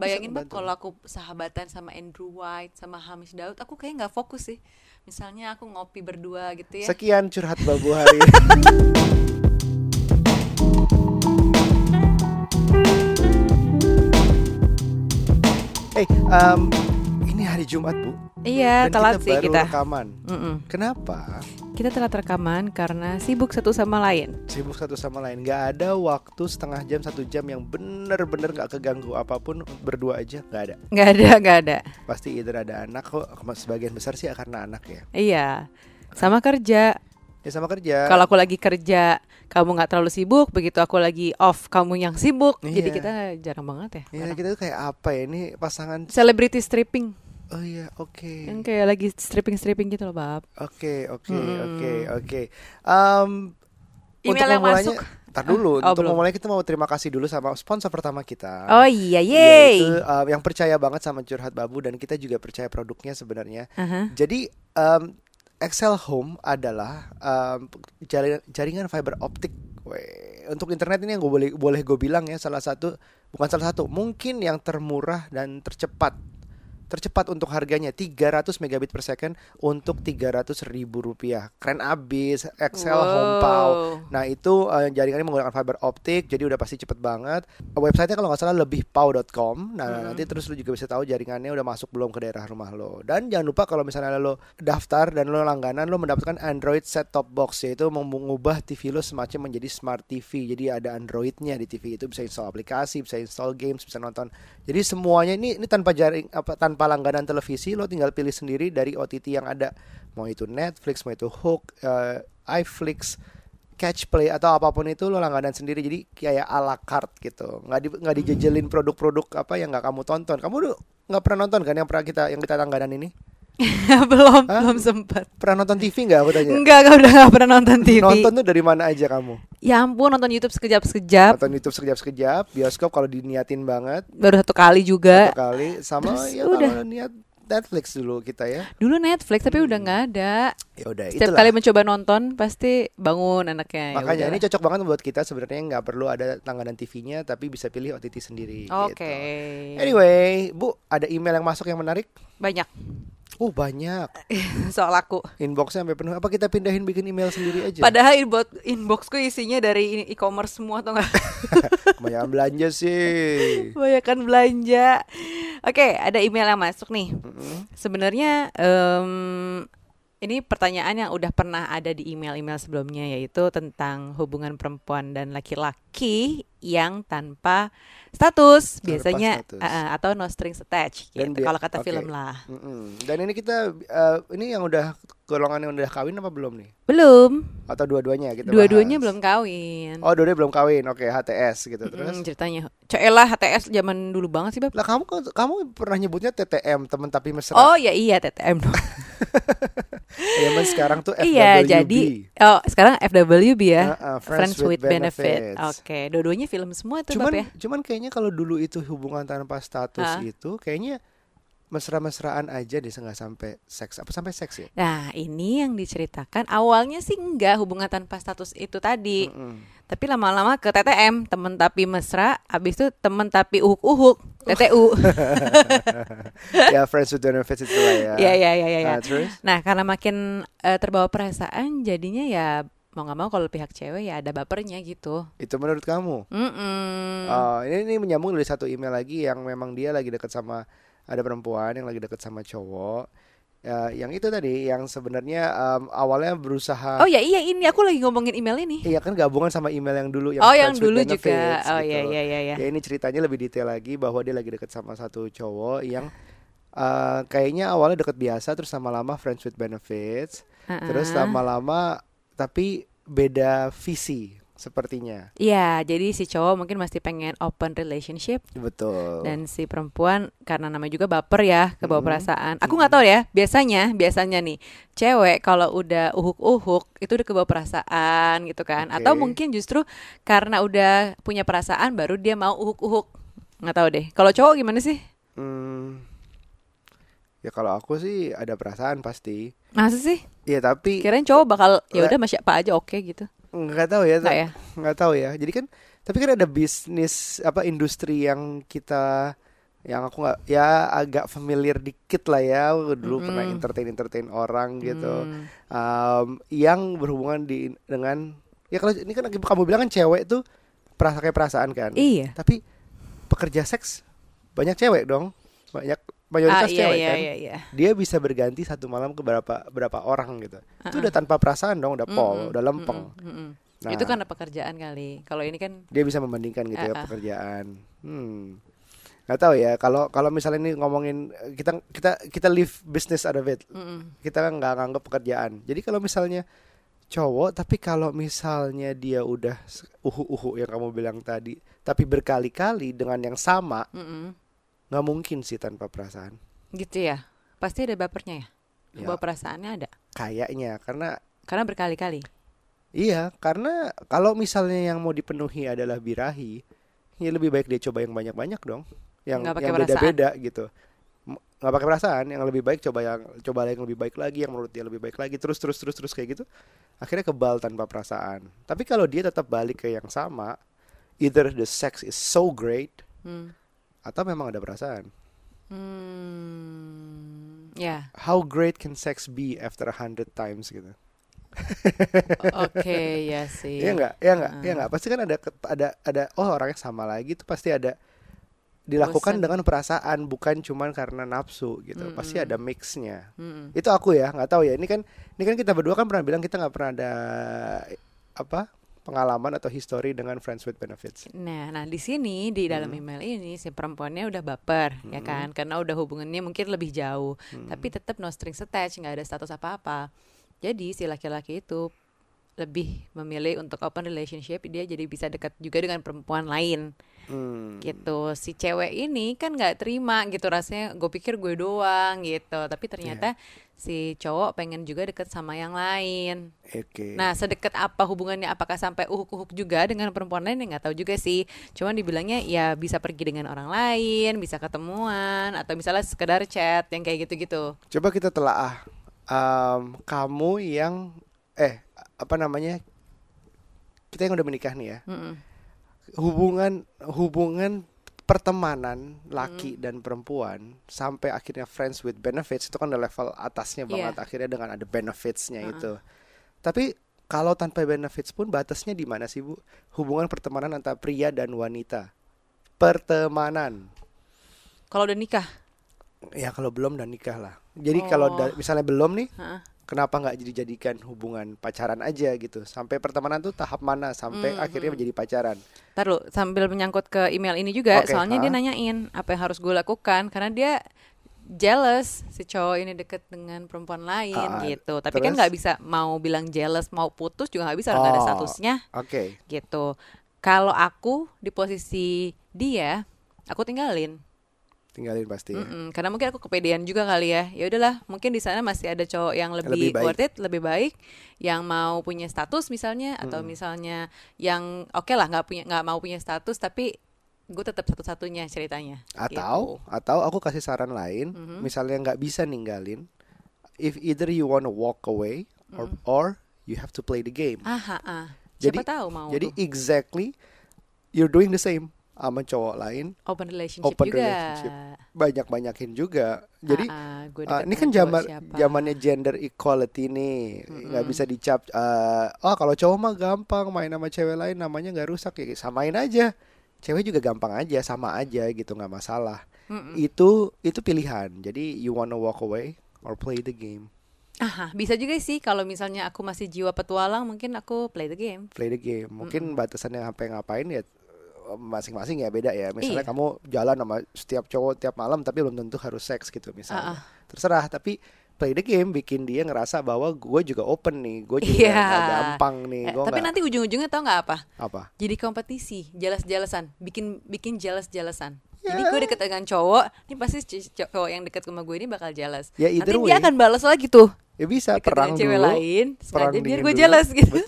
ngebayangin bab ngebantu. kalau aku sahabatan sama Andrew White sama Hamish Daud, aku kayak nggak fokus sih. Misalnya aku ngopi berdua gitu ya. Sekian curhat babu hari ini. Eh, em, ini hari Jumat bu. Iya, Dan telat kita sih baru kita. rekaman. Mm-mm. Kenapa? Kita telat rekaman karena sibuk satu sama lain. Sibuk satu sama lain. Gak ada waktu setengah jam satu jam yang bener-bener gak keganggu apa pun berdua aja. Gak ada. Nggak ada, nggak ada. Pasti either ada anak kok. Sebagian besar sih karena anak ya. Iya, sama kerja. Ya sama kerja. Kalau aku lagi kerja, kamu nggak terlalu sibuk. Begitu aku lagi off, kamu yang sibuk. Jadi Iya. kita jarang banget ya. Ya sekarang. kita tuh kayak apa ya ini pasangan Celebrity stripping, Oh iya oke yang kayak lagi stripping stripping gitu loh, bab. Oke oke oke oke Em, Email yang masuk. Tar dulu Ah, oh, untuk belum. memulai kita mau terima kasih dulu sama sponsor pertama kita. Oh iya, Yaitu yeay. em, yang percaya banget sama curhat babu dan kita juga percaya produknya sebenarnya. Aha. Jadi em, Excel Home adalah em, jaringan, jaringan fiber optik. Weh, untuk internet ini yang gue boleh boleh gue bilang ya salah satu bukan salah satu mungkin yang termurah dan tercepat tercepat untuk harganya 300 megabit per second untuk 300 ribu rupiah keren abis Excel Home Pow Nah itu eh, jaringannya menggunakan fiber optik jadi udah pasti cepet banget. Websitenya kalau nggak salah lebihpow.com. Nah Hmm. nanti terus lu juga bisa tahu jaringannya udah masuk belum ke daerah rumah lo. Dan jangan lupa kalau misalnya lo daftar dan lo langganan lo mendapatkan Android set top box yaitu mengubah TV lo semacam menjadi smart TV. Jadi ada Androidnya di TV itu bisa install aplikasi, bisa install games, bisa nonton. Jadi semuanya ini ini tanpa jaring apa tanpa langganan televisi lo tinggal pilih sendiri dari OTT yang ada. Mau itu Netflix, mau itu Hook, eh, iFlix, catch play atau apa pun itu lo langganan sendiri. Jadi kayak ala carte gitu. Nggak di, nggak dijejelin produk-produk apa yang nggak kamu tonton. Kamu dulu nggak pernah nonton kan yang pernah kita yang kita langganan ini belum, Hah? belum sempat. pernah nonton TV nggak aku tanya Enggak, enggak udah nggak pernah nonton TV. nonton tuh dari mana aja kamu Ya ampun, nonton YouTube sekejap-sekejap. nonton YouTube sekejap-sekejap bioskop kalau diniatin banget Baru satu kali juga. satu kali sama Terus ya udah. kalau niat Netflix dulu kita ya Dulu Netflix tapi udah nggak ada. ya udah Setiap itulah kali mencoba nonton pasti bangun anaknya. Ya makanya ini cocok banget buat kita sebenarnya nggak perlu ada langganan TV-nya tapi bisa pilih OTT sendiri Oke. gitu. Anyway, Bu, ada email yang masuk yang menarik? Banyak Oh, banyak. soal aku. Inboxnya sampai penuh. Apa kita pindahin bikin email sendiri aja? Padahal inbox inboxku isinya dari e-commerce semua atau enggak? Kebanyakan belanja sih. Kebanyakan belanja. Oke, ada email yang masuk nih. Mm-mm. Sebenarnya em, ini pertanyaan yang udah pernah ada di email-email sebelumnya yaitu tentang hubungan perempuan dan laki-laki yang tanpa status biasanya status. uh, uh, atau no strings attached gitu. dia- Kalau kata oke. film lah. Dan ini kita eh, ini yang udah golongan yang udah kawin apa belum nih? Belum. Atau dua-duanya kita Dua-duanya belum kawin. Oh, dua-duanya belum kawin. Oke, HTS gitu. Terus Mm, ceritanya. Coelah HTS zaman dulu banget sih, Bab. lah kamu kamu pernah nyebutnya TTM, teman tapi mesra. Oh ya iya TTM dong. Zaman sekarang tuh FWB. iya, jadi oh sekarang FWB ya. Uh-uh, Friends, with, benefit. Oke, dua-duanya film semua tuh Cuman Bab ya. cuman kayaknya kalau dulu itu hubungan tanpa status Hah? itu kayaknya mesra-mesraan aja deh nggak sampai seks apa sampai seks ya? Nah, ini yang diceritakan awalnya sih enggak hubungan tanpa status itu tadi. Mm-mm. Tapi lama-lama ke TTM, temen tapi mesra, abis itu temen tapi uhuk-uhuk, TTU. ya friends with benefits itu lah ya. Iya, iya, iya. iya. Nah, terus? Nah, karena makin eh, terbawa perasaan, jadinya ya mau nggak mau kalau pihak cewek ya ada bapernya gitu. Itu menurut kamu? Mm-mm. Oh, ini, ini menyambung dari satu email lagi yang memang dia lagi deket sama ada perempuan yang lagi deket sama cowok. Ya, yang itu tadi yang sebenarnya em, awalnya berusaha Oh ya iya ini aku lagi ngomongin email ini. Iya kan gabungan sama email yang dulu yang oh yang dulu juga. Oh gitu. iya iya iya iya. Ya ini ceritanya lebih detail lagi bahwa dia lagi deket sama satu cowok yang eh, kayaknya awalnya deket biasa terus lama-lama friends with benefits, terus Uh-uh. lama-lama tapi beda visi sepertinya. Iya, jadi si cowok mungkin masih pengen open relationship Betul. dan si perempuan karena namanya juga baper ya ke bawah Mm-mm. perasaan. Aku nggak tahu ya, biasanya biasanya nih cewek kalau udah uhuk-uhuk itu udah ke bawah perasaan gitu kan. Oke. Atau mungkin justru karena udah punya perasaan baru dia mau uhuk-uhuk. Nggak tahu deh. Kalau cowok gimana sih? Hmm, ya kalau aku sih ada perasaan pasti. Masa sih? Iya tapi Kirain cowok bakal ya udah masih apa aja oke gitu. nggak tahu ya, Nggak ya? nggak tahu ya. Jadi kan tapi kan ada bisnis apa industri yang kita yang aku nggak ya agak familiar dikit lah ya dulu pernah Mm-mm. entertain entertain orang gitu Hmm. um, yang berhubungan di dengan ya kalau ini kan kamu bilang kan cewek tuh perasa kayak perasaan kan Iya. tapi pekerja seks banyak cewek dong banyak Ah, mayoritas iya, cewek iya, kan iya, iya. dia bisa berganti satu malam ke berapa berapa orang gitu itu Uh-uh. udah tanpa perasaan dong udah pol Mm-mm, udah lempeng mm-mm, mm-mm. Nah. Itu karena pekerjaan kali. Kalau ini kan dia bisa membandingkan gitu ya Ah, ah. pekerjaan hmm nggak tahu ya kalau kalau misalnya ini ngomongin kita kita kita leave business out of it mm-mm. kita kan nggak nganggap pekerjaan jadi kalau misalnya cowok tapi kalau misalnya dia udah se- uhu-uhu yang kamu bilang tadi tapi berkali-kali dengan yang sama Mm-mm. Nggak mungkin sih tanpa perasaan gitu ya. Pasti ada bapernya ya. Ya. Bawa perasaannya ada. kayaknya karena Karena berkali-kali. iya karena kalau misalnya yang mau dipenuhi adalah birahi ya lebih baik dia coba yang banyak-banyak dong yang yang beda-beda gitu nggak pakai perasaan yang lebih baik coba yang coba yang lebih baik lagi yang menurut dia lebih baik lagi terus terus terus terus kayak gitu akhirnya kebal tanpa perasaan tapi kalau dia tetap balik ke yang sama either the sex is so great Hmm. Atau memang ada perasaan Hmm. Ya. how great can sex be after a hundred times gitu Oke, ya sih. Iya nggak, iya nggak, Hmm. iya nggak. Pasti kan ada ada ada oh orangnya sama lagi tuh pasti ada dilakukan Bosen. dengan perasaan bukan cuman karena nafsu gitu. Mm-mm. Pasti ada mixnya. Mm-mm. Itu aku ya nggak tahu ya. Ini kan ini kan kita berdua kan pernah bilang kita nggak pernah ada apa pengalaman atau history dengan friends with benefits. Nah, nah di sini di dalam Hmm. email ini si perempuannya udah baper ya Hmm. kan, karena udah hubungannya mungkin lebih jauh, Hmm. tapi tetap no strings attached, nggak ada status apa-apa. Jadi si laki-laki itu lebih memilih untuk open relationship, dia jadi bisa dekat juga dengan perempuan lain Hmm. gitu. Si cewek ini kan nggak terima gitu rasanya, gue pikir gue doang gitu, tapi ternyata si cowok pengen juga deket sama yang lain. Oke. Nah, sedekat apa hubungannya? Apakah sampai uhuk-uhuk juga dengan perempuan lain? Ya nggak tahu juga sih. Cuman dibilangnya ya bisa pergi dengan orang lain, bisa ketemuan, atau misalnya sekedar chat yang kayak gitu-gitu. Coba kita telaah Em, kamu yang eh apa namanya kita yang udah menikah nih ya Mm-mm. hubungan hubungan pertemanan laki dan perempuan sampai akhirnya friends with benefits itu kan udah level atasnya banget Iya. akhirnya dengan ada benefitsnya Uh-uh. itu tapi kalau tanpa benefits pun batasnya di mana sih bu hubungan pertemanan antara pria dan wanita pertemanan Kalau udah nikah, ya kalau belum dan nikah lah jadi Oh. kalau misalnya belum nih Heeh. Kenapa nggak dijadikan hubungan pacaran aja gitu sampai pertemanan tuh tahap mana sampai Hmm, akhirnya hmm. menjadi pacaran Ntar lu sambil menyangkut ke email ini juga, Oke, soalnya dia ha? nanyain apa yang harus gue lakukan karena dia jealous si cowok ini deket dengan perempuan lain Ah, gitu. Tapi kan terus? nggak bisa mau bilang jealous mau putus juga nggak bisa nggak ada Oh. statusnya oke gitu. Kalau aku di posisi dia, aku tinggalin. Tinggalin pasti ya. Mm-mm, karena mungkin aku kepedean juga kali ya. Ya udahlah, mungkin di sana masih ada cowok yang lebih, Lebih baik. worth it, lebih baik, yang mau punya status misalnya, atau Mm-mm. misalnya yang oke lah nggak punya nggak mau punya status, tapi gue tetap satu-satunya ceritanya. atau Gitu. atau aku kasih saran lain Mhm. misalnya nggak bisa ninggalin if either you wanna walk away or Mm. or you have to play the game ah, ah, ah. Jadi- Siapa tahu mau jadi tuh. exactly you're doing the same sama cowok lain open relationship open juga. relationship. banyak banyakin juga. Jadi Ah, deket ini kan zaman zamannya gender equality nih. Nggak Mm-mm. bisa dicap eh, oh kalau cowok mah gampang main sama cewek lain namanya nggak rusak. Ya samain aja. Cewek juga gampang aja sama aja gitu nggak masalah. Mm-mm. itu itu pilihan. Jadi you wanna walk away or play the game? Aha, bisa juga sih. Kalau misalnya aku masih jiwa petualang, mungkin aku play the game. play the game. Mungkin batasannya sampai ngapain ya masing-masing ya beda ya misalnya Iya. kamu jalan sama setiap cowok tiap malam tapi belum tentu harus seks gitu misalnya Ah, ah. terserah tapi play the game bikin dia ngerasa bahwa gue juga open nih gue juga nggak gampang nih Eh, gue tapi nggak nanti ujung-ujungnya tau nggak apa? apa Jadi kompetisi, jelas-jelasan, bikin bikin jelas-jelasan. Ya. Jadi gue deket dengan cowok, ini pasti cowok yang deket sama gue ini bakal jelas. Ya, Nanti either dia way. akan balas lagi tuh ya bisa deket perang dengan cewek dulu lain, perang biar gue jelas gitu.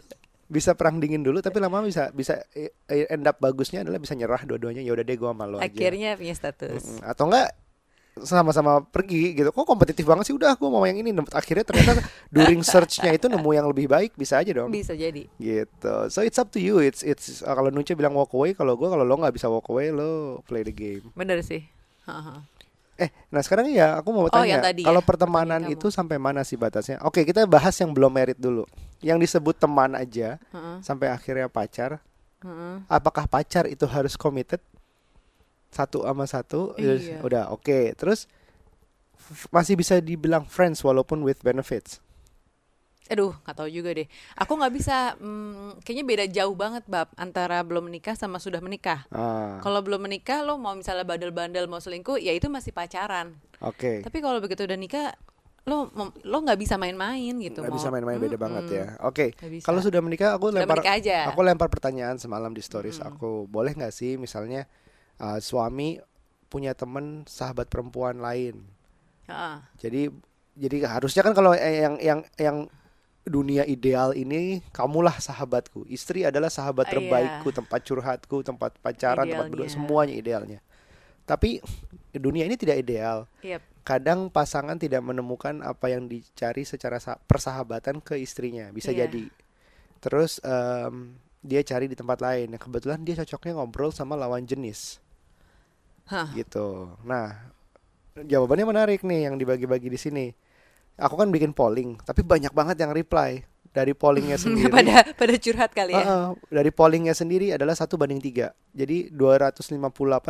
Bisa perang dingin dulu tapi lama bisa bisa eh, end up bagusnya adalah bisa nyerah dua-duanya. Ya udah deh gue sama lo aja. Akhirnya punya status. Atau enggak sama-sama pergi gitu. Kok kompetitif banget sih? Udah gue mau yang ini. Akhirnya ternyata during searchnya itu nemu yang lebih baik bisa aja dong. Bisa jadi. gitu. So it's up to you. It's it's uh, kalau Nuce bilang walk away kalau gue kalau lo nggak bisa walk away lo play the game. Bener sih. Ha-ha. Eh, nah sekarang ya aku mau Oh, tanya, yang tadi kalau ya, pertemanan pertanyaan itu sampai mana sih batasnya? Oke, kita bahas yang belum merit dulu. Yang disebut teman aja Ha-ha. sampai akhirnya pacar. Ha-ha. Apakah pacar itu harus committed? Satu sama satu, Iya. udah oke. Terus f- masih bisa dibilang friends walaupun with benefits. Aduh, nggak tahu juga deh. Aku nggak bisa, mm, kayaknya beda jauh banget bab antara belum menikah sama sudah menikah. Ah, Kalau belum menikah, lo mau misalnya bandel-bandel mau selingkuh, ya itu masih pacaran. oke. Tapi kalau begitu udah nikah, lo lo nggak bisa main-main gitu. Nggak mau- bisa main-main beda Mm-mm. banget ya. Oke. Bisa. Kalau sudah menikah, aku Sudah lempar menikah aja. aku lempar pertanyaan semalam di stories Mm. aku. Boleh nggak sih misalnya uh, suami punya temen sahabat perempuan lain? Ha-ha. Jadi jadi harusnya kan kalau eh, yang yang yang dunia ideal ini kamulah sahabatku. Istri adalah sahabat Iya. terbaikku, tempat curhatku, tempat pacaran, tempat berdua, Idealnya. semuanya idealnya. Tapi dunia ini tidak ideal. Yep. Kadang pasangan tidak menemukan apa yang dicari secara sa- persahabatan ke istrinya, bisa Iya. jadi. Terus em, dia cari di tempat lain. Nah, kebetulan dia cocoknya ngobrol sama lawan jenis Hah. gitu. Nah, jawabannya menarik nih yang dibagi-bagi di sini. Aku kan bikin polling, tapi banyak banget yang reply dari pollingnya sendiri. pada pada curhat kali ya. Heeh, dari pollingnya sendiri adalah satu banding tiga. Jadi 258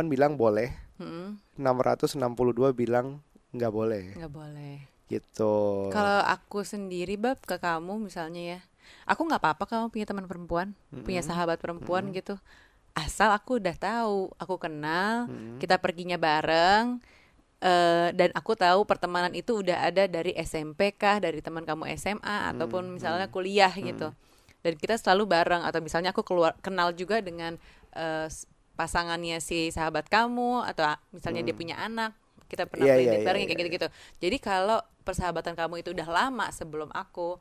bilang boleh, Mm-mm. 662 bilang nggak boleh. Nggak boleh. Gitu. Kalau aku sendiri bab ke kamu misalnya ya, aku nggak apa-apa kamu punya teman perempuan, punya sahabat perempuan gitu. Asal aku udah tahu, aku kenal, kita perginya bareng, eh, dan aku tahu pertemanan itu udah ada dari SMP kah, dari teman kamu SMA ataupun misalnya kuliah gitu. Dan kita selalu bareng atau misalnya aku keluar kenal juga dengan s- pasangannya si sahabat kamu atau misalnya dia punya anak, kita pernah Iya, play iya, bareng iya, kayak gitu-gitu. Jadi kalau persahabatan kamu itu udah lama sebelum aku,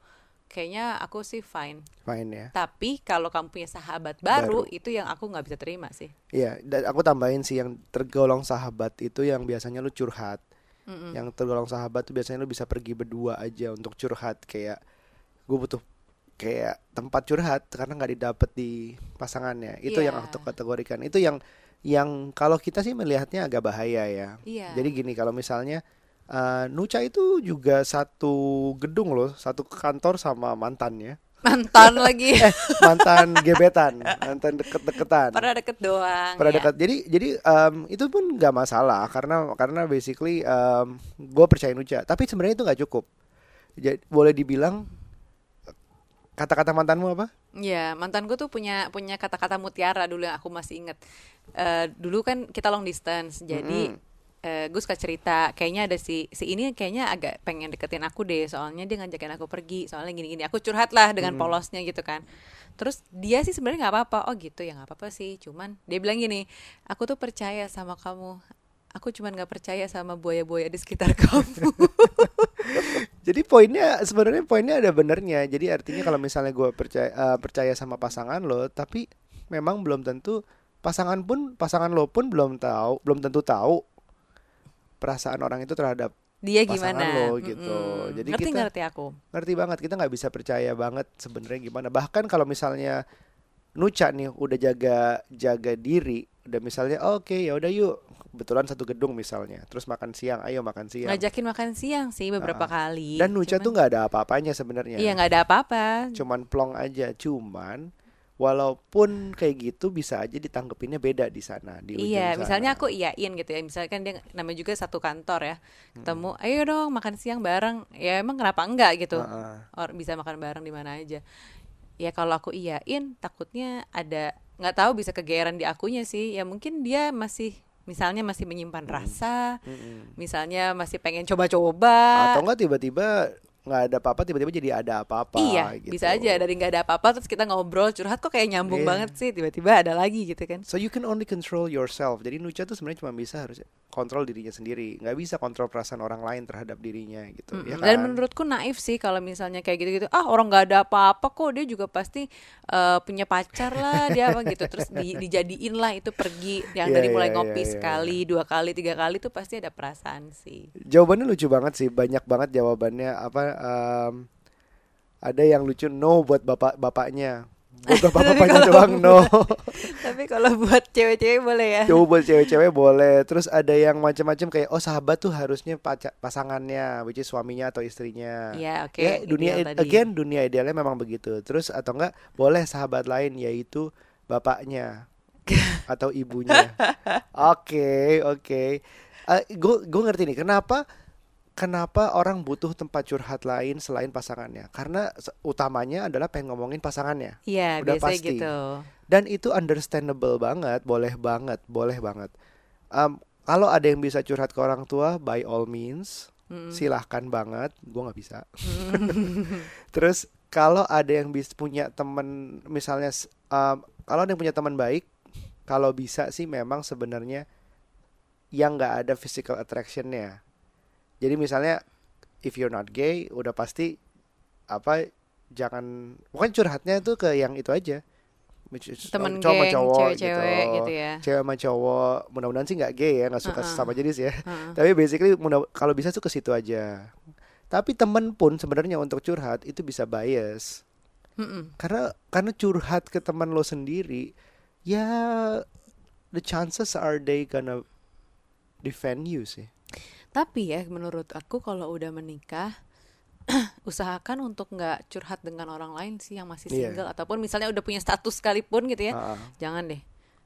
kayaknya aku sih fine. Main ya. Tapi kalau kamu punya sahabat baru, Baru. itu yang aku nggak bisa terima sih. Iya, dan aku tambahin sih yang tergolong sahabat itu yang biasanya lu curhat. Mm-mm. Yang tergolong sahabat tuh biasanya lu bisa pergi berdua aja untuk curhat kayak gue butuh kayak tempat curhat karena nggak didapet di pasangannya. Itu yang Iya. aku kategorikan. Itu yang yang kalau kita sih melihatnya agak bahaya ya. Iya. Jadi gini kalau misalnya eh, Nuca itu juga satu gedung loh, satu kantor sama mantannya. mantan lagi. Eh, mantan gebetan, mantan deket-deketan. Pernah deket doang. pada ya. dekat jadi jadi em, itu pun nggak masalah karena karena basically gue percaya Nuca tapi sebenarnya itu nggak cukup jadi boleh dibilang kata-kata mantanmu apa Iya, mantanku tuh punya punya kata-kata mutiara dulu yang aku masih inget. Eh, dulu kan kita long distance, jadi eh, gue suka cerita. Kayaknya ada si si ini kayaknya agak pengen deketin aku deh, soalnya dia ngajakin aku pergi, soalnya gini-gini. Aku curhat lah dengan polosnya gitu kan. Terus dia sih sebenarnya nggak apa-apa. Oh gitu ya nggak apa-apa sih. Cuman dia bilang gini, aku tuh percaya sama kamu. Aku cuman nggak percaya sama buaya-buaya di sekitar kamu. jadi poinnya sebenarnya poinnya ada benernya jadi artinya kalau misalnya gue percaya eh, percaya sama pasangan lo tapi memang belum tentu pasangan pun pasangan lo pun belum tahu belum tentu tahu perasaan orang itu terhadap dia Pasangan gimana? lo gitu. Mm-mm. Jadi ngerti kita- ngerti aku. ngerti banget kita nggak bisa percaya banget sebenarnya gimana bahkan kalau misalnya Nuca nih udah jaga jaga diri udah misalnya oke ya udah yuk kebetulan satu gedung misalnya terus makan siang ayo makan siang Ngajakin makan siang sih beberapa kali. dan Nuca Cuman- tuh nggak ada apa-apanya sebenarnya Iya nggak ada apa-apa. cuman plong aja cuman walaupun kayak gitu bisa aja ditanggepinnya beda di sana di ujung Iya, sana. misalnya aku iyain gitu ya. Misalkan dia namanya juga satu kantor ya. Ketemu, Hmm. ayo dong makan siang bareng. Ya emang kenapa enggak gitu? Heeh. Or bisa makan bareng di mana aja. Ya kalau aku iyain takutnya ada nggak tahu bisa kegeeran di akunya sih. Ya mungkin dia masih misalnya masih menyimpan Hmm. rasa, Mm-mm. misalnya masih pengen coba-coba. atau enggak tiba-tiba nggak ada apa-apa tiba-tiba jadi ada apa-apa Iya, gitu. bisa aja dari nggak ada apa-apa terus kita ngobrol curhat kok kayak nyambung Iya. banget sih tiba-tiba ada lagi gitu kan. So you can only control yourself. Jadi Nucha tuh sebenarnya cuma bisa harus kontrol dirinya sendiri, nggak bisa kontrol perasaan orang lain terhadap dirinya gitu. Ya Mm-mm. Dan kan? menurutku naif sih kalau misalnya kayak gitu-gitu. Ah orang nggak ada apa-apa kok dia juga pasti eh, punya pacar lah dia apa gitu. Terus di, dijadiin lah itu pergi yang Iya, dari mulai iya, ngopi iya, iya. sekali, dua kali, tiga kali tuh pasti ada perasaan sih. Jawabannya lucu banget sih, banyak banget jawabannya. Apa? Em, ada yang lucu no buat bapak bapaknya, Buat bapak-bapaknya doang no. Tapi kalau buat cewek-cewek boleh ya. Coba buat cewek-cewek boleh. Terus ada yang macam-macam kayak oh sahabat tuh harusnya pasangannya, which is suaminya atau istrinya. Iya, oke. Ya, dunia Ideal tadi. again dunia idealnya memang begitu. Terus atau enggak boleh sahabat lain yaitu bapaknya atau ibunya. Oke, oke. Gue gue ngerti nih kenapa kenapa orang butuh tempat curhat lain selain pasangannya? Karena utamanya adalah pengen ngomongin pasangannya. Iya, Udah biasanya pasti. gitu. Dan itu understandable banget, boleh banget, boleh banget. Em, kalau ada yang bisa curhat ke orang tua, by all means, Mm. silahkan banget. Gue nggak bisa. Terus kalau ada yang bisa punya temen, misalnya, em, kalau ada yang punya teman baik, kalau bisa sih memang sebenarnya yang nggak ada physical attractionnya. Jadi misalnya, if you're not gay, udah pasti apa jangan, bukan curhatnya itu ke yang itu aja. Temen cowok sama geng, cowok cewek-cewek gitu ya. cewek sama cowok mudah-mudahan sih nggak gay ya nggak suka Uh-uh. sesama jenis ya Heeh. tapi basically mudah- kalau bisa tuh ke situ aja tapi temen pun sebenarnya untuk curhat itu bisa bias Mm-mm. karena karena curhat ke teman lo sendiri ya the chances are they gonna defend you sih Tapi ya menurut aku kalau udah menikah usahakan untuk nggak curhat dengan orang lain sih yang masih Iya. single ataupun misalnya udah punya status sekalipun gitu ya. Ah. Jangan deh.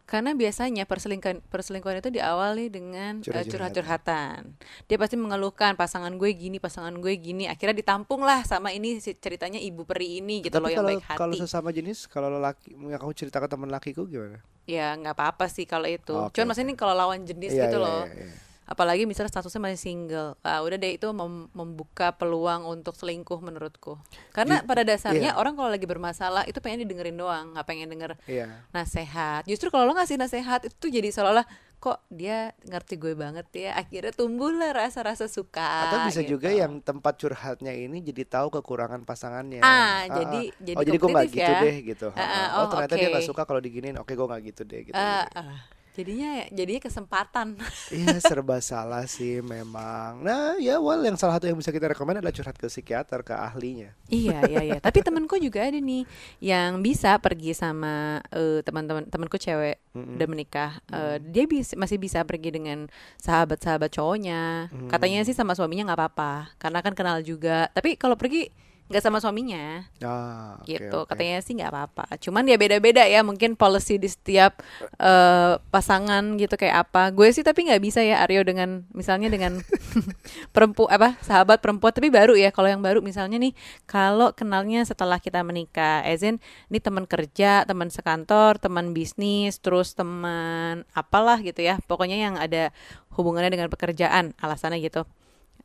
Karena biasanya perselingkuhan perselingkuhan itu diawali dengan eh, Curhat-curhatan. curhat-curhatan. Dia pasti mengeluhkan pasangan gue gini, pasangan gue gini. Akhirnya ditampung lah sama ini ceritanya ibu peri ini gitu loh tapi yang kalau baik hati. kalau sesama jenis kalau lelaki yang kamu cerita ke teman lakiku gimana Ya nggak apa-apa sih kalau itu. Oke, Cuman maksudnya ini kalau lawan jenis Iya, gitu iya, loh. iya, iya. Apalagi misalnya statusnya masih single. Ah, udah deh itu mem- membuka peluang untuk selingkuh menurutku. Karena Ju- pada dasarnya orang kalau lagi bermasalah itu pengen didengerin doang, nggak pengen denger Iya. nasehat. Justru kalau lo ngasih nasehat itu tuh jadi seolah-olah kok dia ngerti gue banget ya. Akhirnya tumbuhlah rasa-rasa suka. Atau bisa gitu. juga yang tempat curhatnya ini jadi tahu kekurangan pasangannya. Ah, jadi- jadi oh jadi gue nggak gitu ya. deh gitu. Ah, ah, oh, oh, ternyata dia nggak suka kalau diginin. Oke gue nggak gitu deh gitu. Ah, ah. Jadinya jadinya kesempatan. Iya serba salah sih memang. Nah ya well yang salah satu yang bisa kita rekomend adalah curhat ke psikiater ke ahlinya. iya iya iya tapi temanku juga ada nih yang bisa pergi sama eh, teman-teman temanku cewek Mm-mm. udah menikah Eh, dia bis- masih bisa pergi dengan sahabat-sahabat cowoknya katanya sih sama suaminya nggak apa-apa karena kan kenal juga tapi kalau pergi nggak sama suaminya. Ah, gitu. oke. katanya sih nggak apa-apa. Cuman ya beda-beda ya mungkin policy di setiap eh, pasangan gitu kayak apa. Gue sih tapi nggak bisa ya Aryo dengan misalnya dengan perempu apa sahabat perempuan. Tapi baru ya kalau yang baru misalnya nih kalau kenalnya setelah kita menikah Ezin ini teman kerja teman sekantor teman bisnis terus teman apalah gitu ya. Pokoknya yang ada hubungannya dengan pekerjaan alasannya gitu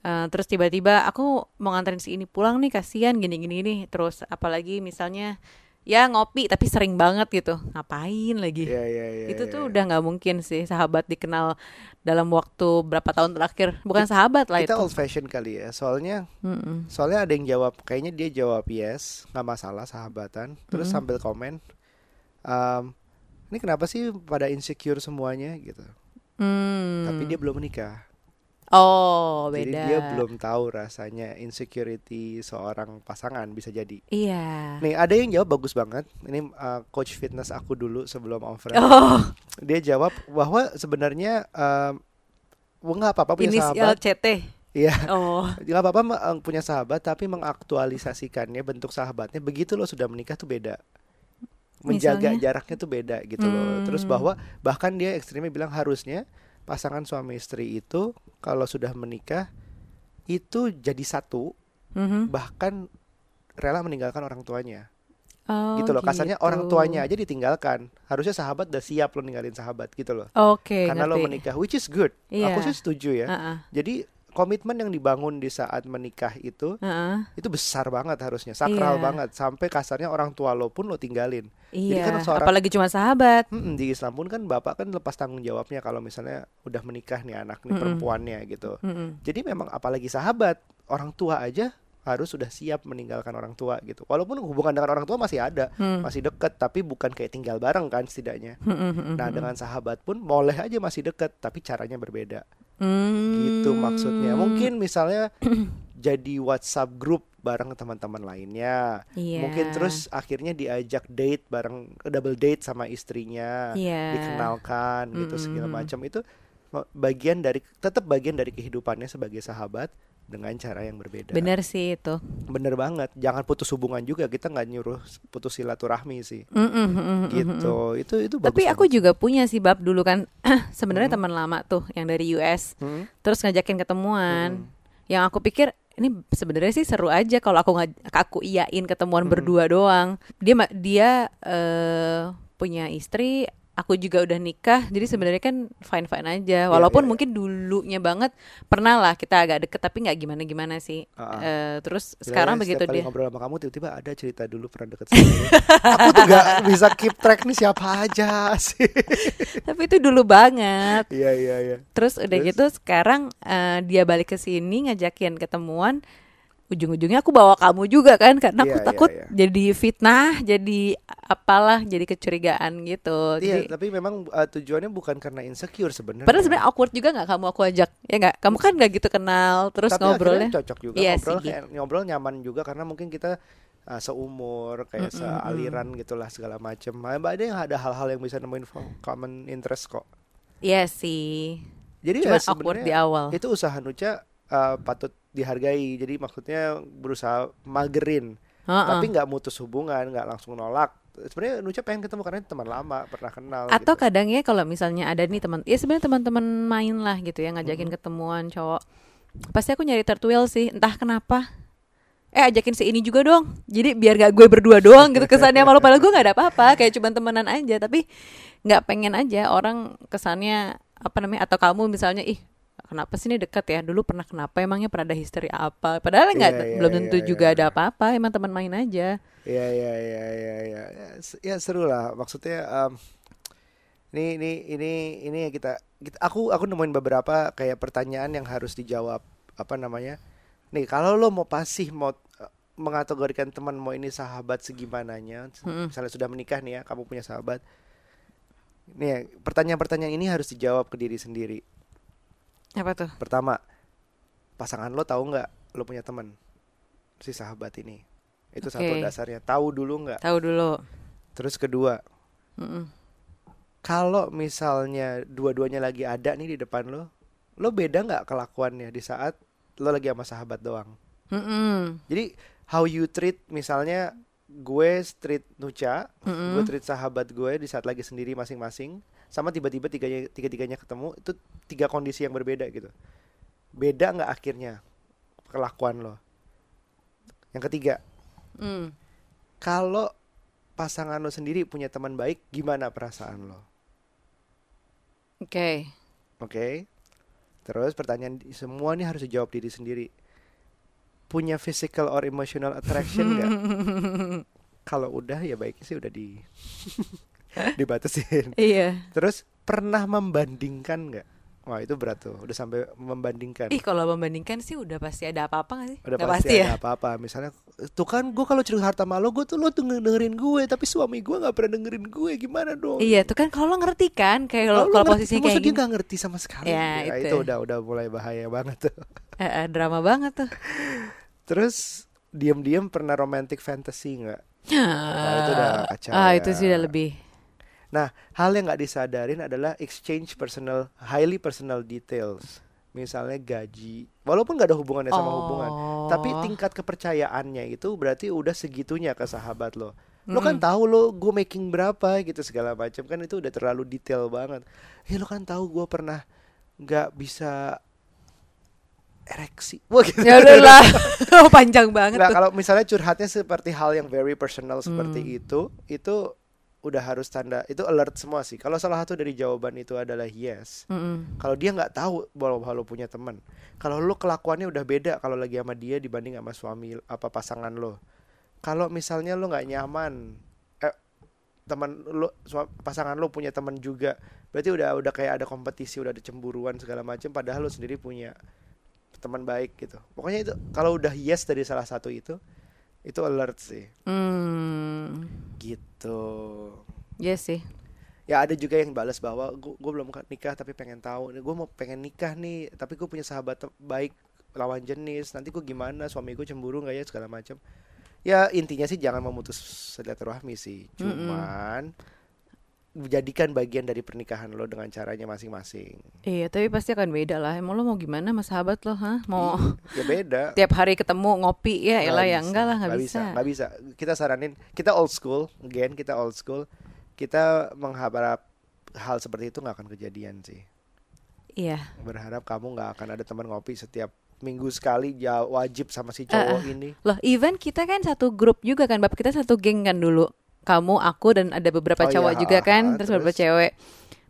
Eh, terus tiba-tiba aku mau nganterin si ini pulang nih kasihan gini-gini nih terus apalagi misalnya ya ngopi tapi sering banget gitu ngapain lagi Iya iya iya. itu iya. tuh udah nggak mungkin sih sahabat dikenal dalam waktu berapa tahun terakhir bukan sahabat lah kita itu old fashion kali ya. Soalnya Mm-mm. soalnya ada yang jawab kayaknya dia jawab yes nggak masalah sahabatan. Terus Mm-mm. sambil komen. "Em, ini kenapa sih pada insecure semuanya gitu. Hmm. Tapi dia belum menikah. Oh Jadi beda dia belum tahu rasanya insecurity seorang pasangan bisa jadi. iya Nih ada yang jawab bagus banget. Ini uh, coach fitness aku dulu sebelum offline. oh Dia jawab bahwa sebenarnya um, wah, nggak apa-apa punya inisial sahabat. CT Iya, oh nggak apa-apa eh, punya sahabat tapi mengaktualisasikannya bentuk sahabatnya begitu lo sudah menikah tuh beda. Menjaga Misalnya? jaraknya tuh beda gitu loh. Terus Hmm. bahwa bahkan dia ekstrimnya bilang harusnya pasangan suami istri itu kalau sudah menikah itu jadi satu Mhm. bahkan rela meninggalkan orang tuanya. Oh, gitu loh kasarnya orang gitu. tuanya aja ditinggalkan harusnya sahabat udah siap lo ninggalin sahabat gitu loh Oke, karena lo ngerti. menikah which is good Iya. aku sih setuju ya Heeh, jadi komitmen yang dibangun di saat menikah itu heeh. itu besar banget harusnya sakral Iya. banget sampai kasarnya orang tua lo pun lo tinggalin Jadi Iya, kan seorang- apalagi cuma sahabat. Mm-mm, di Islam pun kan bapak kan lepas tanggung jawabnya kalau misalnya udah menikah nih anak nih Mm-mm. perempuannya gitu Mm-mm. jadi memang apalagi sahabat orang tua aja harus sudah siap meninggalkan orang tua gitu walaupun hubungan dengan orang tua masih ada Hmm. masih deket tapi bukan kayak tinggal bareng kan setidaknya Hmm, hmm, hmm, Nah hmm. dengan sahabat pun boleh aja masih deket tapi caranya berbeda Hmm. gitu maksudnya. Mungkin misalnya jadi WhatsApp grup bareng teman-teman lainnya. Iya. Mungkin terus akhirnya diajak date bareng double date sama istrinya, Iya. dikenalkan gitu segala Mm-mm. macam itu bagian dari tetap bagian dari kehidupannya sebagai sahabat dengan cara yang berbeda. Bener sih itu. Bener banget. Jangan putus hubungan juga. Kita nggak nyuruh putus silaturahmi sih. Mm-mm, mm-mm, mm-mm. Gitu. Itu itu bagus. Tapi aku banget. juga punya sih bab dulu kan sebenarnya teman lama tuh yang dari US Hmm? terus ngajakin ketemuan. Hmm. Yang aku pikir ini sebenarnya sih seru aja kalau aku ngaj- aku iyain ketemuan Hmm. berdua doang. Dia dia eh, punya istri, aku juga udah nikah. Jadi sebenarnya kan fine fine aja. Walaupun iya, iya. mungkin dulunya banget pernah lah kita agak deket tapi nggak gimana gimana sih. Ah, ah. Eh, terus Gila sekarang ya, begitu kali dia. ngobrol sama kamu tiba-tiba ada cerita dulu pernah deket sama aku tuh gak bisa keep track nih siapa aja sih. Tapi itu dulu banget. Iya iya iya. Terus udah Terus? gitu sekarang eh, dia balik ke sini ngajakin ketemuan. Ujung-ujungnya aku bawa kamu juga kan karena aku Iya, iya, takut iya. jadi fitnah, jadi apalah, jadi kecurigaan gitu. Iya, Jadi tapi memang uh, tujuannya bukan karena insecure sebenarnya. padahal sebenarnya awkward juga nggak kamu aku ajak, ya nggak? Kamu kan nggak gitu kenal, terus tapi ngobrolnya. cocok juga Iya ngobrol sih. kayak ngobrol nyaman juga karena mungkin kita uh, seumur kayak Mm-mm, sealiran gitulah segala macem. Nah, ada yang ada hal-hal yang bisa nemuin common interest kok. Iya sih. Jadi Cuma ya awkward di awal. itu usaha Nuca uh, patut dihargai. Jadi maksudnya berusaha magerin, Heeh. tapi nggak mutus hubungan, nggak langsung nolak. Sebenarnya Nuca pengen ketemu karena teman lama, pernah kenal. Atau gitu. kadang ya kalau misalnya ada nih teman, ya sebenarnya teman-teman main lah gitu ya ngajakin Mm-hmm. ketemuan cowok. Pasti aku nyari third wheel sih, entah kenapa. Eh ajakin si ini juga dong. Jadi biar gak gue berdua doang gitu kesannya malu padahal gue gak ada apa-apa, kayak cuma temenan aja. Tapi nggak pengen aja orang kesannya apa namanya atau kamu misalnya ih kenapa sih ini dekat ya? Dulu pernah kenapa? Emangnya pernah ada history apa? Padahal nggak Iya, iya, belum iya, tentu iya. juga ada apa-apa emang teman main aja. Iya iya iya iya iya. Ya, se- ya seru lah. Maksudnya em, ini ini ini ini ya kita, kita aku aku nemuin beberapa kayak pertanyaan yang harus dijawab apa namanya? Nih kalau lo mau pasih mau eh, mengategorikan teman mau ini sahabat segimananya Mm-mm. misalnya sudah menikah nih ya kamu punya sahabat. Nih ya, pertanyaan-pertanyaan ini harus dijawab ke diri sendiri apa tuh pertama pasangan lo tahu nggak lo punya teman si sahabat ini itu satu Oke. dasarnya tahu dulu nggak tahu dulu Terus kedua, Mm-mm. kalau misalnya dua-duanya lagi ada nih di depan lo, lo beda nggak kelakuannya di saat lo lagi sama sahabat doang? Mm-mm. Jadi how you treat misalnya gue treat Nuca, Mm-mm. gue treat sahabat gue di saat lagi sendiri masing-masing, sama tiba-tiba tiganya tiga-tiganya ketemu itu tiga kondisi yang berbeda gitu. Beda nggak akhirnya kelakuan lo? Yang ketiga, Mm. kalau pasangan lo sendiri punya teman baik, gimana perasaan lo? Oke. Oke. Terus pertanyaan semua nih harus dijawab diri sendiri. Punya physical or emotional attraction nggak? Kalau udah ya baiknya sih udah di dibatasin. Iya. Terus pernah membandingkan nggak? Wah itu berat tuh. Udah sampai membandingkan. Ih kalau membandingkan sih udah pasti ada apa-apa gak sih? Udah Nggak pasti, ya. ada apa-apa. Misalnya tuh kan gue kalau cerita harta malu gue tuh lo tuh dengerin gue, tapi suami gue nggak pernah dengerin gue. Gimana dong? Iya tuh kan kalau lo ngerti kan kayak Kalau kalau posisinya kayak gini. nggak ngerti sama sekali. Ya, Ya, itu. itu udah udah mulai bahaya banget tuh. Eh, eh, drama banget tuh. Terus diam-diam pernah romantic fantasy nggak? Wah, itu udah kacau Ah ya. itu sih udah lebih. Nah, hal yang nggak disadarin adalah exchange personal, highly personal details. Misalnya gaji, walaupun nggak ada hubungannya sama hubungan, tapi Oh. tingkat kepercayaannya itu berarti udah segitunya ke sahabat lo. Lo kan Mm. tahu lo gue making berapa gitu segala macam kan itu udah terlalu detail banget. Eh lo kan tahu gue pernah nggak bisa ereksi. Wah gitu. Ya udah lah. Oh, panjang banget tuh. kalau misalnya curhatnya seperti hal yang very personal seperti Hmm. itu, itu udah harus tanda itu alert semua sih. Kalau salah satu dari jawaban itu adalah yes. Mm-mm. Kalau dia nggak tahu bahwa lo punya teman. Kalau lo kelakuannya udah beda kalau lagi sama dia dibanding sama suami apa pasangan lo. Kalau misalnya lo nggak nyaman, eh teman lo pasangan lo punya teman juga, berarti udah udah kayak ada kompetisi, udah ada cemburuan segala macam. Padahal lo sendiri punya teman baik gitu. Pokoknya itu kalau udah yes dari salah satu itu, itu alert sih. Hmm. Gitu. Iya sih. Ya ada juga yang balas bahwa gue belum nikah tapi pengen tahu. Gue mau pengen nikah nih, tapi gue punya sahabat baik lawan jenis nanti gue gimana suami gue cemburu nggak ya segala macam ya intinya sih jangan memutus silaturahmi sih cuman jadikan bagian dari pernikahan lo dengan caranya masing-masing Iya, tapi pasti akan beda lah. Emang lo mau gimana sama sahabat lo, hah? Mau ya beda tiap hari ketemu ngopi ya, elah ya bisa, enggak lah, nggak nggak bisa. nggak bisa kita saranin kita old school again kita old school kita mengharap hal seperti itu nggak akan kejadian sih Iya. berharap kamu nggak akan ada teman ngopi setiap minggu sekali ya wajib sama si cowok ini Loh, even kita kan satu grup juga kan, Bab. Kita satu geng kan dulu. Kamu, aku dan ada beberapa Oh, cowok iya, juga kan, ah, terus, terus? beberapa cewek.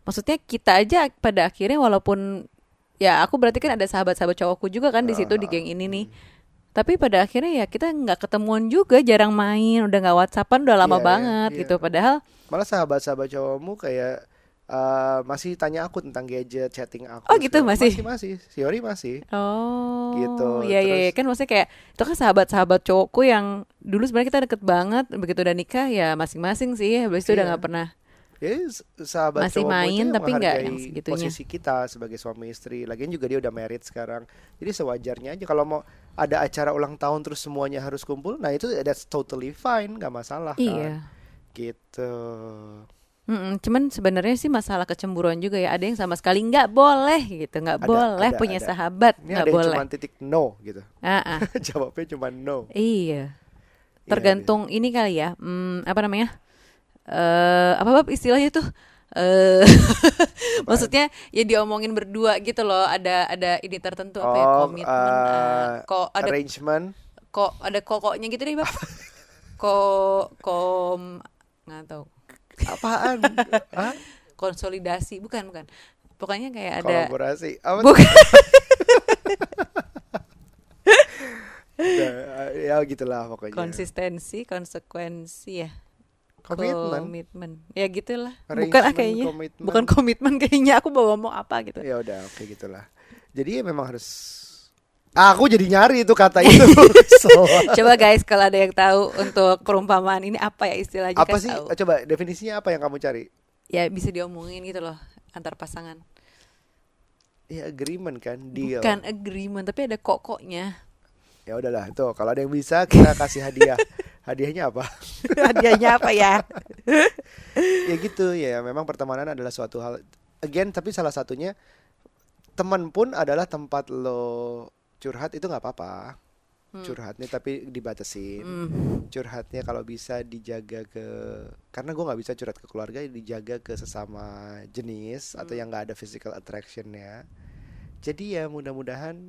Maksudnya kita aja pada akhirnya walaupun ya aku berarti kan ada sahabat-sahabat cowokku juga kan di situ di geng ini nih. Tapi pada akhirnya ya kita nggak ketemuan juga, jarang main, udah nggak WhatsAppan udah lama Iya, banget iya. gitu. Padahal malah sahabat-sahabat cowokmu kayak eh, masih tanya aku tentang gadget chatting aku Oh, gitu, masih? masih masih Siori masih Oh, Gitu, Iya iya iya. terus- kan maksudnya kayak itu kan sahabat-sahabat cowokku yang dulu sebenarnya kita deket banget, begitu udah nikah ya masing-masing sih. Habis itu udah Iya. nggak pernah. ya sahabat Masih main, tapi nggak yang segitunya. posisi kita sebagai suami istri lagian juga dia udah married sekarang jadi sewajarnya aja kalau mau ada acara ulang tahun terus semuanya harus kumpul nah itu that's totally fine nggak masalah kan Iya. gitu Mm-mm, cuman sebenarnya sih masalah kecemburuan juga ya. Ada yang sama sekali nggak boleh gitu, nggak Ada, boleh ada, punya ada. sahabat, ini nggak boleh. cuma titik no gitu ah. jawabnya cuma no Iya. Iya, Tergantung ini kali ya. Hmm, apa namanya? Eh apa Bab, istilahnya tuh? Eh maksudnya ya diomongin berdua gitu loh. Ada ada ini tertentu apa ya Oh, komitmen. eh, eh, kok ada arrangement kok ada kokoknya gitu deh bab kok kom nggak tahu apaan? Hah? konsolidasi bukan bukan. Pokoknya kayak ada kolaborasi. Apa bukan. Nah, ya gitulah pokoknya. Konsistensi konsekuensi ya. Komitmen. Komitmen. Ya gitulah. Bukan ah kayaknya. komitmen. bukan komitmen kayaknya. Aku mau ngomong apa gitu. Ya udah oke gitulah. Jadi ya memang harus aku jadi nyari itu kata itu. So, coba guys kalau ada yang tahu untuk perumpamaan ini apa ya istilahnya? Apa sih? tahu. coba definisinya apa yang kamu cari? Ya bisa diomongin gitu loh antar pasangan. Ya agreement kan? Deal. Bukan agreement tapi ada kokoknya. Ya udahlah tuh kalau ada yang bisa kita kasih hadiah. Hadiahnya apa? Hadiahnya apa ya? Ya gitu ya memang pertemanan adalah suatu hal. Again tapi salah satunya teman pun adalah tempat lo curhat itu nggak apa-apa. Curhatnya tapi dibatasin. Hmm. curhatnya kalau bisa dijaga ke karena gue nggak bisa curhat ke keluarga dijaga ke sesama jenis atau yang nggak ada physical attractionnya. Jadi ya mudah-mudahan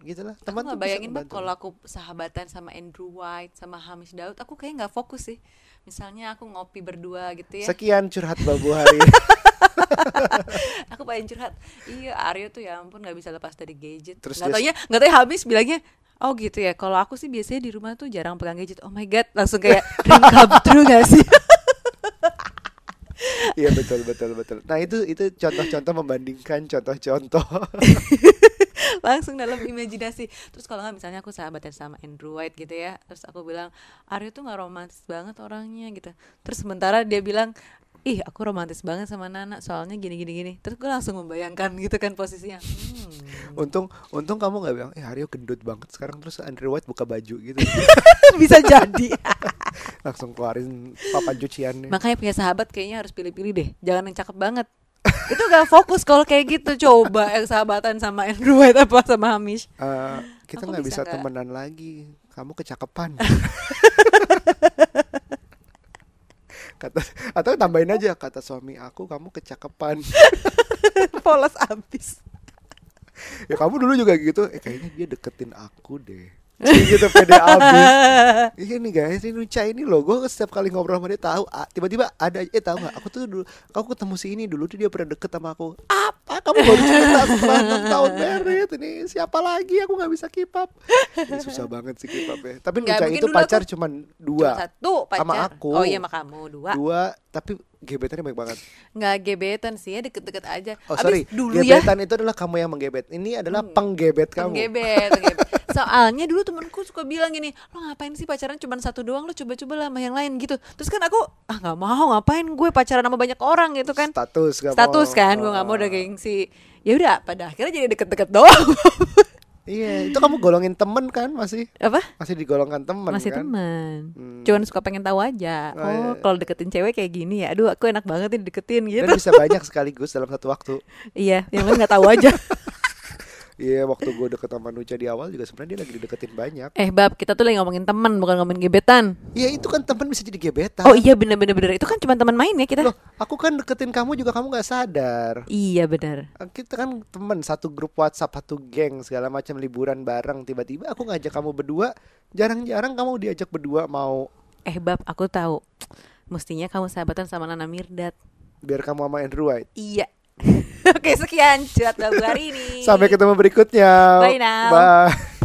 gitulah teman aku tuh bayangin banget kalau aku sahabatan sama Andrew White sama Hamish Daud aku kayak nggak fokus sih. Misalnya aku ngopi berdua gitu ya. Sekian curhat babu hari aku pengen curhat iya Aryo tuh ya ampun nggak bisa lepas dari gadget. Terus nggak taunya nggak tahu Hamish bilangnya oh gitu ya kalau aku sih biasanya di rumah tuh jarang pegang gadget. Oh my god langsung kayak dream come true gak sih? Iya betul betul betul. Nah itu itu contoh-contoh membandingkan contoh-contoh. Langsung dalam imajinasi. Terus kalau nggak misalnya aku sahabatan sama Andrew White gitu ya terus aku bilang Aryo tuh nggak romantis banget orangnya gitu. Terus sementara dia bilang ih aku romantis banget sama Nana soalnya gini gini. Gini terus gue langsung membayangkan gitu kan posisinya. Hmm. untung untung kamu nggak bilang eh Aryo gendut banget sekarang terus Andrew White buka baju gitu. Bisa jadi. Langsung keluarin papan cuciannya. Makanya punya sahabat kayaknya harus pilih-pilih deh. Jangan yang cakep banget. Itu gak fokus kalau kayak gitu. Coba yang sahabatan sama Andrew White apa sama Hamish. Eh, kita nggak bisa bisa, nggak? temenan lagi. Kamu kecakapan kata atau tambahin aja kata suami aku kamu kecakapan. Polos abis. Ya kamu dulu juga gitu. Eh kayaknya dia deketin aku deh gitu pede abis. Iya nih guys ini Nucha ini loh. Gue setiap kali ngobrol sama dia tahu ah, tiba-tiba ada eh tahu nggak? Aku tuh dulu aku ketemu si ini dulu tuh dia pernah deket sama aku. Apa? Kamu baru cerita setelah enam tahun married ini siapa lagi? Aku nggak bisa keep up. Ini susah banget sih keep up ya. Tapi Nucha itu pacar aku- cuman Cuma dua satu pacar. Sama aku. oh iya sama kamu dua. Dua tapi gebetannya baik banget. Nggak gebetan sih ya deket-deket aja. Oh Abis sorry dulu ya. gebetan itu adalah kamu yang menggebet. Ini adalah penggebet kamu. Penggebet, penggebet. soalnya dulu temenku suka bilang gini lo ngapain sih pacaran cuma satu doang lo coba-coba lah sama yang lain gitu terus kan aku ah nggak mau ngapain gue pacaran sama banyak orang gitu kan status gak status mau. kan gue nggak mau Ah. udah gengsi ya udah pada akhirnya jadi deket-deket doang Iya, itu kamu golongin temen kan masih? Apa? Masih digolongkan temen Masih kan? teman. Hmm. Cuman suka pengen tahu aja. Oh, Oh, iya. kalau deketin cewek kayak gini ya. Aduh, aku enak banget nih deketin gitu. Dan bisa banyak sekaligus dalam satu waktu. Iya, yang lain nggak tahu aja. Iya, waktu gue deket sama Nucha di awal juga sebenarnya dia lagi dideketin banyak. eh, Bab, kita tuh lagi ngomongin teman, bukan ngomongin gebetan. Iya, itu kan temen bisa jadi gebetan. Oh iya bener-bener bener. Itu kan cuma teman main ya kita. Loh, aku kan deketin kamu juga kamu nggak sadar. Iya benar. Kita kan temen satu grup WhatsApp, satu geng segala macam liburan bareng. Tiba-tiba aku ngajak kamu berdua, jarang-jarang kamu diajak berdua mau Eh Bab, aku tahu. Mestinya kamu sahabatan sama Nana Mirdad. biar kamu sama Andrew White. Iya. Oke, sekian curhat hari ini. Sampai ketemu berikutnya. Bye now. Bye.